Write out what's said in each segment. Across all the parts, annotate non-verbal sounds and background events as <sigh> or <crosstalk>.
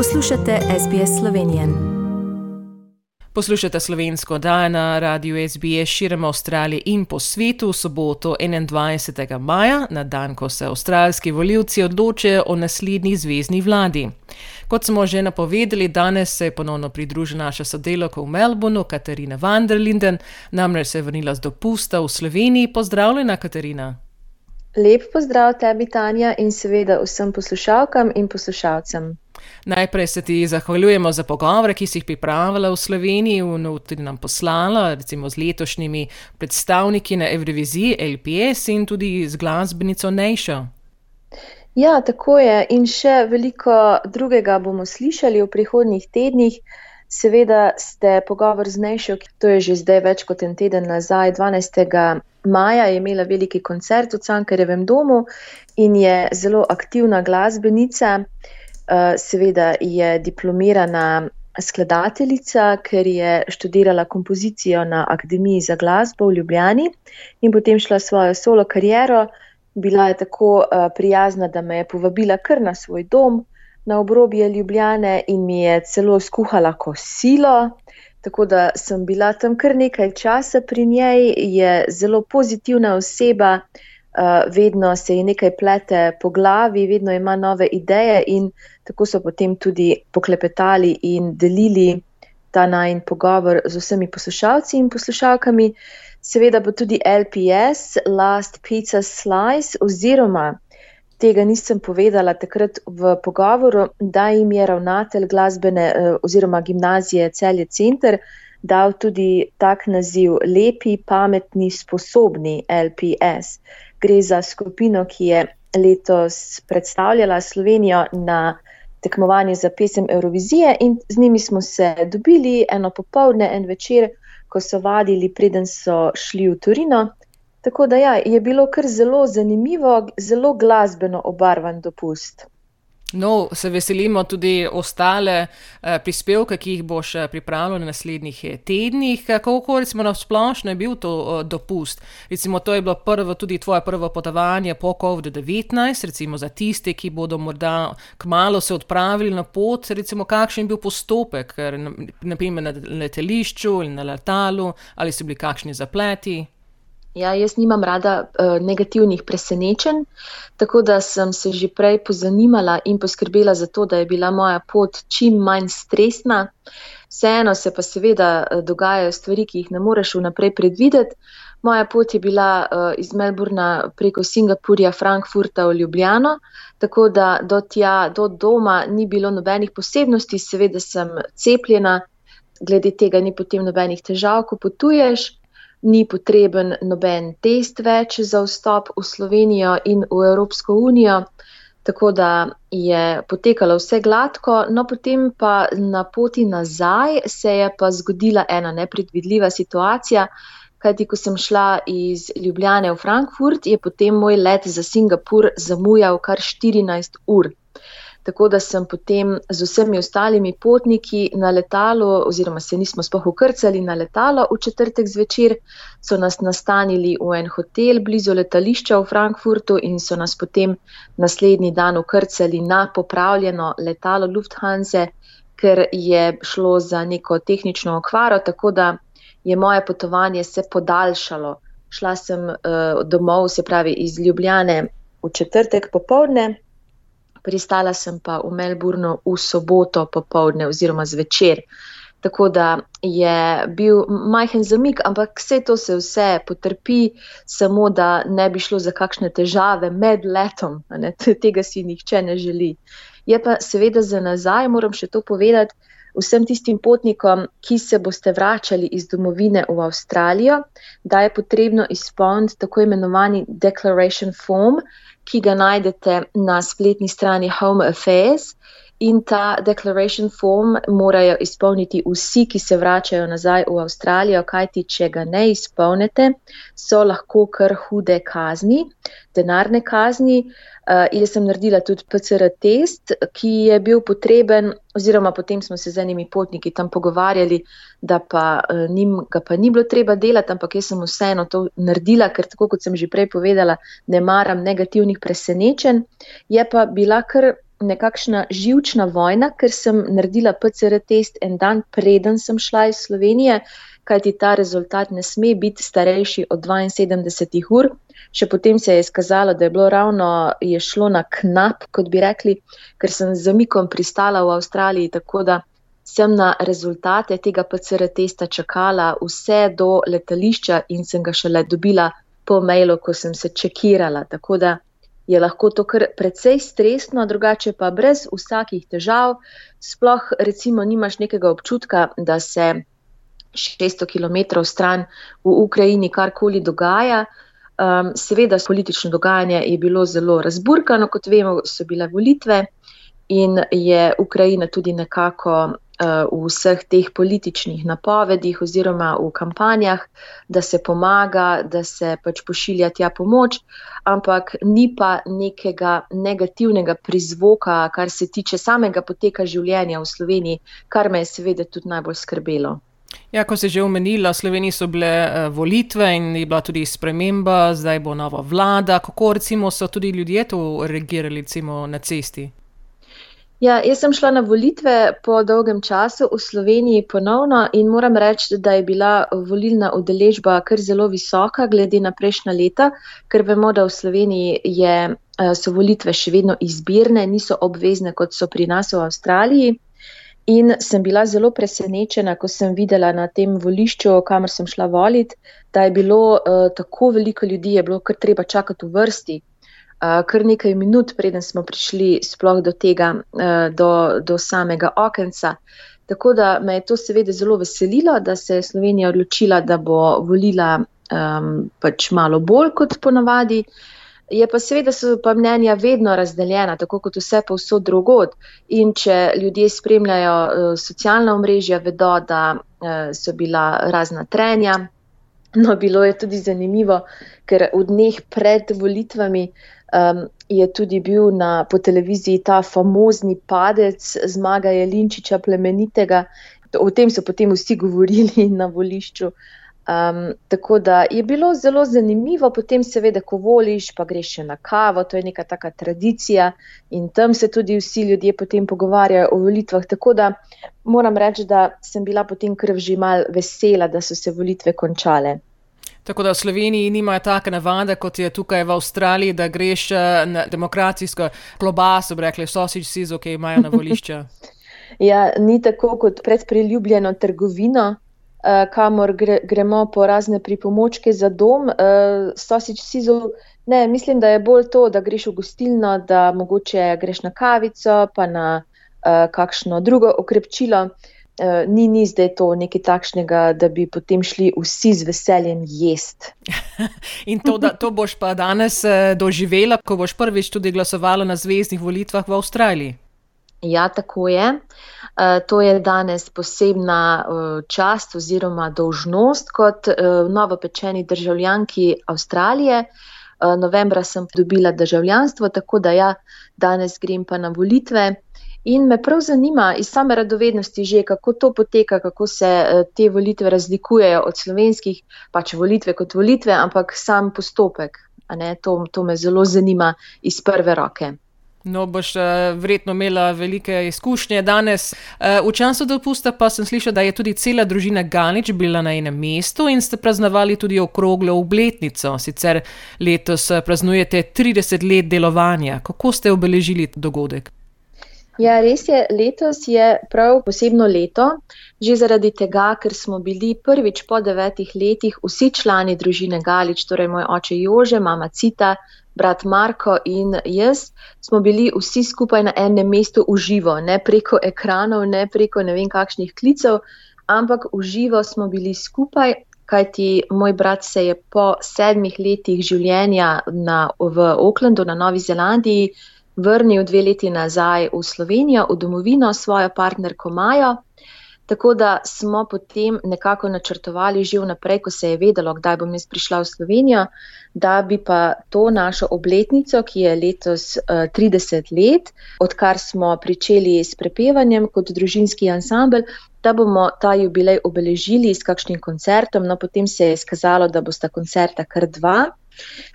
Poslušate SBS Slovenije. Poslušate slovensko oddajo na radiju SBS širom Avstralije in po svetu v soboto 21. maja, na dan, ko se avstralski voljivci odločajo o naslednji zvezdni vladi. Kot smo že napovedali, danes se je ponovno pridružila naša sodelovka v Melbournu, Katarina Vanderlinden, namreč se je vrnila z dopusta v Sloveniji. Pozdravljena, Katarina. Lep pozdrav tebi, Tanja, in seveda vsem poslušalkam in poslušalcem. Najprej se ti zahvaljujemo za pogovore, ki si jih pripravila v Sloveniji in tudi nam poslala, recimo z letošnjimi predstavniki na Euroviziji, LPS in tudi z glasbenico Nešo. Ja, tako je. In še veliko drugega bomo slišali v prihodnjih tednih. Seveda ste pogovor z Nešo, to je že zdaj več kot en teden nazaj, 12. maja, je imela veliki koncert v Cankarjevem domu in je zelo aktivna glasbenica. Eh, seveda je diplomirana skladateljica, ker je študirala kompozicijo na Akademiji za glasbo v Ljubljani in potem šla svojo solo kariero. Bila je tako uh, prijazna, da me je povabila kar na svoj dom, na obrobje Ljubljane in mi je celo skuhala kosilo. Tako da sem bila tam kar nekaj časa pri njej, je zelo pozitivna oseba, uh, vedno se ji nekaj plete po glavi, vedno ima nove ideje in tako so potem tudi poklepetali in delili ta najn pogovor z vsemi poslušalci in poslušalkami. Seveda pa tudi LPS, Last Pizza Slice oziroma tega nisem povedala takrat v pogovoru, da jim je ravnatelj glasbene eh, oziroma gimnazije Celje Center dal tudi tak naziv Lepi, pametni, sposobni LPS. Gre za skupino, ki je letos predstavljala Slovenijo na tekmovanju za pesem Eurovizije in z njimi smo se dobili eno popovdne, en večer, ko so vadili, preden so šli v Torino. Tako da ja, je bilo kar zelo zanimivo, zelo glasbeno obarvan dopust. No, se veselimo tudi ostale eh, prispevke, ki jih boš eh, pripravil v naslednjih eh, tednih. Kako recimo na splošno je bil to eh, dopust? Recimo, to je bilo prvo, tudi tvoje prvo potovanje po COVID-19, recimo za tiste, ki bodo morda kmalo se odpravili na pot, recimo kakšen je bil postopek, naprimer na letališču ali na letalu, ali so bili kakšni zapleti? Ja, jaz nimam rada uh, negativnih presenečenj, tako da sem se že prej pozanimala in poskrbela za to, da je bila moja pot čim manj stresna. Vseeno se pa seveda uh, dogajajo stvari, ki jih ne moreš vnaprej predvideti. Moja pot je bila uh, iz Melburna preko Singapurja, Frankfurta v Ljubljano, tako da do tja, do doma ni bilo nobenih posebnosti, seveda sem cepljena, glede tega ni potem nobenih težav, ko potuješ ni potreben noben test več za vstop v Slovenijo in v Evropsko unijo. Tako da je potekalo vse gladko, no potem pa na poti nazaj se je pa zgodila ena nepredvidljiva situacija, kajti ko sem šla iz Ljubljane v Frankfurt, je potem moj let za Singapur zamujal kar 14 ur. Tako da sem potem z vsemi ostalimi potniki na letalo, oziroma se nismo spoh ukrcali na letalo v četrtek zvečer, so nas nastanili v en hotel blizu letališča v Frankfurtu in so nas potem naslednji dan ukrcali na popravljeno letalo Lufthansa, ker je šlo za neko tehnično okvaro, tako da je moje potovanje se podaljšalo. Šla sem uh, domov, se pravi iz Ljubljane v četrtek popovdne pristala sem pa v Melbournu v soboto popovdne oziroma zvečer. Tako da je bil majhen zamik, ampak vse to se vse potrpi, samo da ne bi šlo za kakšne težave med letom, <laughs> tega si nihče ne želi. Je pa seveda za nazaj, moram še to povedati, vsem tistim potnikom, ki se boste vračali iz domovine v Avstralijo, da je potrebno izpolniti tako imenovani Declaration Form, ki ga najdete na spletni strani Home Affairs. In ta declaration form morajo izpolniti vsi, ki se vračajo nazaj v Avstralijo, kajti če ga ne izpolnite, so lahko kar hude kazni, denarne kazni. Uh, jaz sem naredila tudi PCR test, ki je bil potreben, oziroma potem smo se z enimi potniki tam pogovarjali, da pa uh, njim ga pa ni bilo treba delati, ampak jaz sem vseeno to naredila, ker tako kot sem že prej povedala, ne maram negativnih presenečenj. Je pa bila kar nekakšna živčna vojna, ker sem naredila PCR test en dan, preden sem šla iz Slovenije, kajti ta rezultat ne sme biti starejši od 72 ur. Še potem se je izkazalo, da je bilo ravno je šlo na knap, kot bi rekli, ker sem z zamikom pristala v Avstraliji, tako da sem na rezultate tega PCR testa čakala vse do letališča in sem ga šele dobila po mailu, ko sem se čekirala. Tako da je lahko to kar precej stresno, drugače pa brez vsakih težav, sploh recimo nimaš nekega občutka, da se 600 km stran v Ukrajini karkoli dogaja. Um, seveda, politično dogajanje je bilo zelo razburkano, kot vemo, so bile volitve in je Ukrajina tudi nekako v vseh teh političnih napovedih oziroma v kampanjah, da se pomaga, da se pač pošilja tja pomoč, ampak ni pa nekega negativnega prizvoka, kar se tiče samega poteka življenja v Sloveniji, kar me je seveda tudi najbolj skrbelo. Ja, ko se je že omenila, v Sloveniji so bile uh, volitve in je bila tudi sprememba, zdaj bo nova vlada. Kako recimo so tudi ljudje to reagirali, recimo na cesti? Ja, jaz sem šla na volitve po dolgem času v Sloveniji ponovno in moram reči, da je bila volilna udeležba kar zelo visoka glede na prejšnja leta, ker vemo, da v Sloveniji je, eh, so volitve še vedno izbirne, niso obvezne, kot so pri nas v Avstraliji. In sem bila zelo presenečena, ko sem videla na tem volišču, kamor sem šla voliti, da je bilo uh, tako veliko ljudi, je bilo kar treba čakati v vrsti kar nekaj minut, preden smo prišli sploh do tega, do, do samega okenca. Tako da me je to seveda zelo veselilo, da se je Slovenija odločila, da bo volila um, pač malo bolj kot ponavadi. Je pa seveda so pa mnenja vedno razdeljena, tako kot vse pa vso drugod. In če ljudje spremljajo uh, socialna omrežja, vedo, da uh, so bila razna trenja. No, bilo je tudi zanimivo, ker v dneh pred volitvami uh, um, je tudi bil na, po televiziji ta famozni padec zmaga Jelinčiča plemenitega. O tem so potem vsi govorili na volišču. Um, tako da je bilo zelo zanimivo, potem seveda, ko voliš, pa greš še na kavo, to je neka taka tradicija in tam se tudi vsi ljudje potem pogovarjajo o volitvah. Tako da moram reči, da sem bila potem krv že mal vesela, da so se volitve končale. Tako da v Sloveniji nimajo take navade, kot je tukaj v Avstraliji, da greš eh, na demokracijsko klobaso, rekli sosič sizo, ki imajo na volišča. <laughs> ja, ni tako kot pred priljubljeno trgovino, uh, kamor gre, gremo po razne pripomočke za dom. Uh, sosič sizo, ne, mislim, da je bolj to, da greš v gostilno, da mogoče greš na kavico, pa na uh, kakšno drugo okrepčilo. Uh, uh, ni, ni zdaj to nekaj takšnega, da bi potem šli vsi z veseljem jesti. <laughs> In to, da, to boš pa danes uh, doživela, ko boš prvič tudi glasovala na zvezdnih volitvah v Avstraliji. Ja, tako je. Uh, to je danes posebna čast oziroma dolžnost kot novopečeni državljanki Avstralije. Novembra sem dobila državljanstvo, tako da ja, danes grem pa na volitve. In me prav zanima iz same radovednosti že, kako to poteka, kako se eh, te volitve razlikujejo od slovenskih, pač volitve kot volitve, ampak sam postopek. To, to me zelo zanima iz prve roke. No, boš uh, verjetno imela velike izkušnje danes. Uh, v času dopusta pa sem slišala, da je tudi cela družina Ganič bila na enem mestu in ste praznovali tudi okroglo obletnico. Sicer letos praznujete 30 let delovanja. Kako ste obeležili dogodek? Ja, res je, letos je prav posebno leto, že zaradi tega, ker smo bili prvič po devetih letih vsi člani družine Galič, torej moj oče Jože, mama Cita, brat Marko in jaz, smo bili vsi skupaj na enem mestu v živo, ne preko ekranov, ne preko ne vem kakšnih klicev, ampak v živo smo bili skupaj. Kajti moj brat se je po sedmih letih življenja na, v Aucklandu, na Novi Zelandiji, vrnil dve leti nazaj v Slovenijo, v domovino, svojo partnerko Majo. Tako da smo potem nekako načrtovali že vnaprej, ko se je vedelo, kdaj bom jaz prišla v Slovenijo, da bi pa to našo obletnico, ki je letos uh, eh, 30 let, odkar smo pričeli s prepevanjem kot družinski ansambl, da bomo ta jubilej obeležili s kakšnim koncertom. No, potem se je izkazalo, da bosta koncerta kar dva.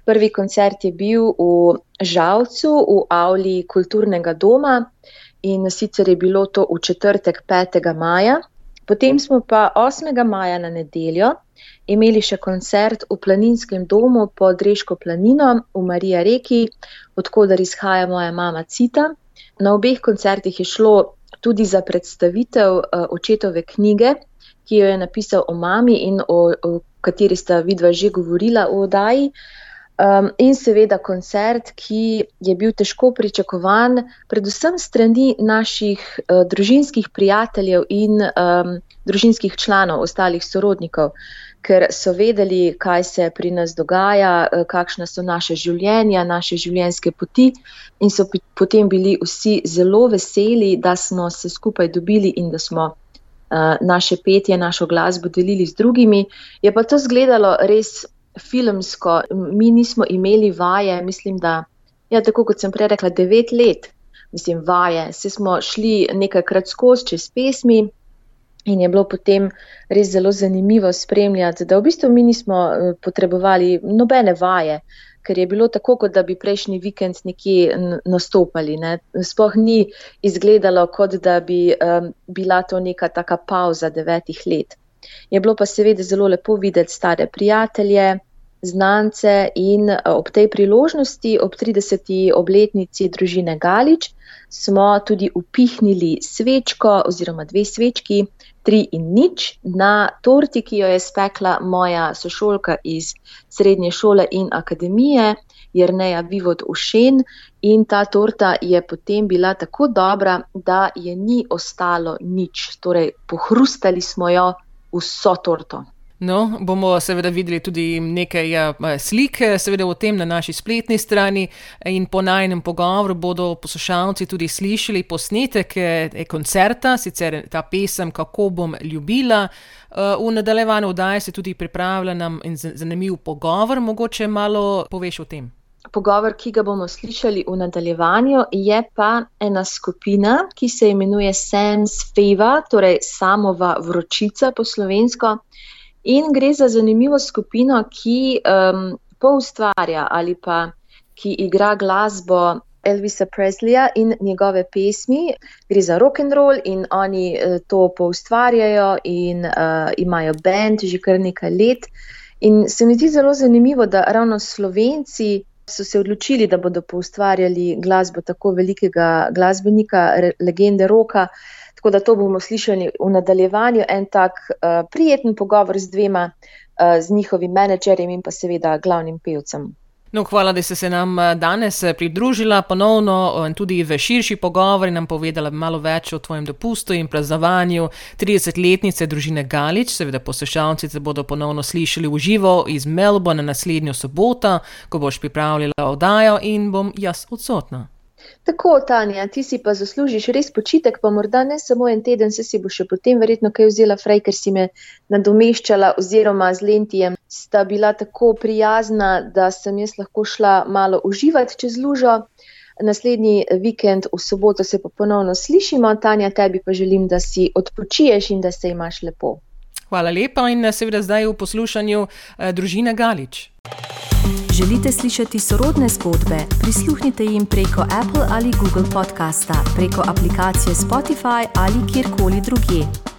Prvi koncert je bil v Žalcu, v Avli kulturnega doma in sicer je bilo to v četrtek 5. maja. Potem smo pa 8. maja na nedeljo imeli še koncert v planinskem domu pod Reško planino v Marija Reki, odkudar izhaja moja mama Cita. Na obeh koncertih je šlo tudi za predstavitev uh, očetove knjige, ki jo je napisal o mami in o, o kateri sta vidva že govorila v oddaji. Um, in seveda koncert, ki je bil težko pričakovan, predvsem strani naših uh, družinskih prijateljev in um, družinskih članov, ostalih sorodnikov, ker so vedeli, kaj se pri nas dogaja, uh, kakšna so naše življenja, naše življenjske poti, in so potem bili vsi zelo veseli, da smo se skupaj dobili in da smo naše petje, našo glasbo delili z drugimi. Je pa to izgledalo res filmsko. Mi nismo imeli vaje, mislim, da, ja, tako kot sem prej rekla, devet let, mislim, vaje. Se smo šli nekajkrat skozi čez pesmi. In je bilo potem res zelo zanimivo spremljati, da v bistvu mi nismo eh, potrebovali nobene vaje, ker je bilo tako, kot da bi prejšnji vikend nekje nastopali. Ne. Sploh ni izgledalo, kot da bi um, bila to neka taka pauza devetih let. Je bilo pa seveda zelo lepo videti stare prijatelje, znance in eh, ob tej priložnosti, ob 30. obletnici družine Galič, smo tudi upihnili svečko oziroma dve svečki, tri in nič, na torti, ki jo je spekla moja sošolka iz srednje šole in akademije, Jrneja Vivod Ušen. In ta torta je potem bila tako dobra, da je ni ostalo nič. Torej, pohrustali smo jo vso torto. No, bomo seveda videli tudi nekaj ja, slik, seveda o tem na naši spletni strani. In po najnem pogovoru bodo poslušalci tudi slišali posnetek eh, koncerta, sicer ta pesem Kako bom ljubila. Eh, v nadaljevanju oddaje se tudi pripravlja nam zanimiv pogovor, mogoče malo poveš o tem. Pogovor, ki ga bomo slišali v nadaljevanju, je pa ena skupina, ki se imenuje Sam's Feva, torej samova vročica po slovensko. In gre za zanimivo skupino, ki um, poustvarja ali pa ki igra glasbo Elvisa Presleya in njegove pesmi. Gre za rock and roll in oni uh, to poustvarjajo in uh, imajo bend že kar nekaj let. In se mi zdi zelo zanimivo, da ravno Slovenci so se odločili, da bodo poustvarjali glasbo tako velikega glasbenika, legende roka. Tako da to bomo slišali v nadaljevanju, en tak uh, prijeten pogovor z dvema, uh, z njihovim menedžerjem in pa seveda glavnim pevcem. No, hvala, da ste se nam danes pridružila ponovno in tudi v širši pogovor in nam povedala malo več o tvojem dopustu in praznovanju 30-letnice družine Galič. Seveda poslušalci se bodo ponovno slišali v živo iz Melbourne naslednjo soboto, ko boš pripravljala oddajo in bom jaz odsotna. Tako, Tanja, ti si pa zaslužiš res počitek, pa morda ne samo en teden, se si bo še potem verjetno kaj vzela fraj, ker si me nadomeščala oziroma z lentijem. Sta bila tako prijazna, da sem jaz lahko šla malo uživati čez lužo. Naslednji vikend, v soboto, se pa ponovno slišimo. Tanja, tebi pa želim, da si odpočiješ in da se imaš lepo. Hvala lepa in seveda zdaj v poslušanju eh, družine Galič. Želite slišati sorodne zgodbe? Prisluhnite jim preko Apple ali Google podcasta, preko aplikacije Spotify ali kjerkoli drugje.